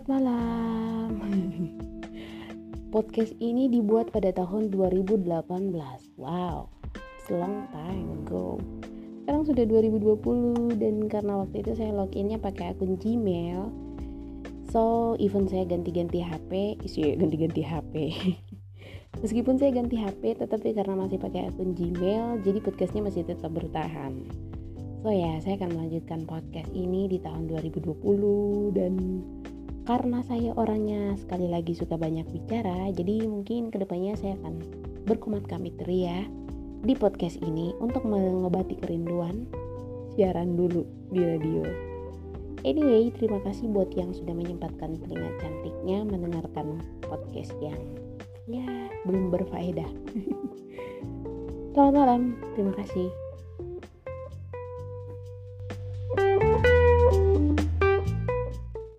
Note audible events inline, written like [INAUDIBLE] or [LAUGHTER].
Selamat malam. [LAUGHS] Podcast ini dibuat pada tahun 2018. Wow, it's a long time ago. Sekarang sudah 2020 dan karena waktu itu saya loginnya pakai akun Gmail. So, even saya ganti-ganti HP, isu ya, ganti-ganti HP. [LAUGHS] Meskipun saya ganti HP, tetapi karena masih pakai akun Gmail, jadi podcastnya masih tetap bertahan. So ya, saya akan melanjutkan podcast ini di tahun 2020 dan karena saya orangnya sekali lagi suka banyak bicara jadi mungkin ke depannya saya akan berkomat kami ya di podcast ini untuk mengobati kerinduan siaran dulu di radio. Anyway terima kasih buat yang sudah menyempatkan telinga cantiknya mendengarkan podcast yang ya belum berfaedah. [LAUGHS] Selamat malam terima kasih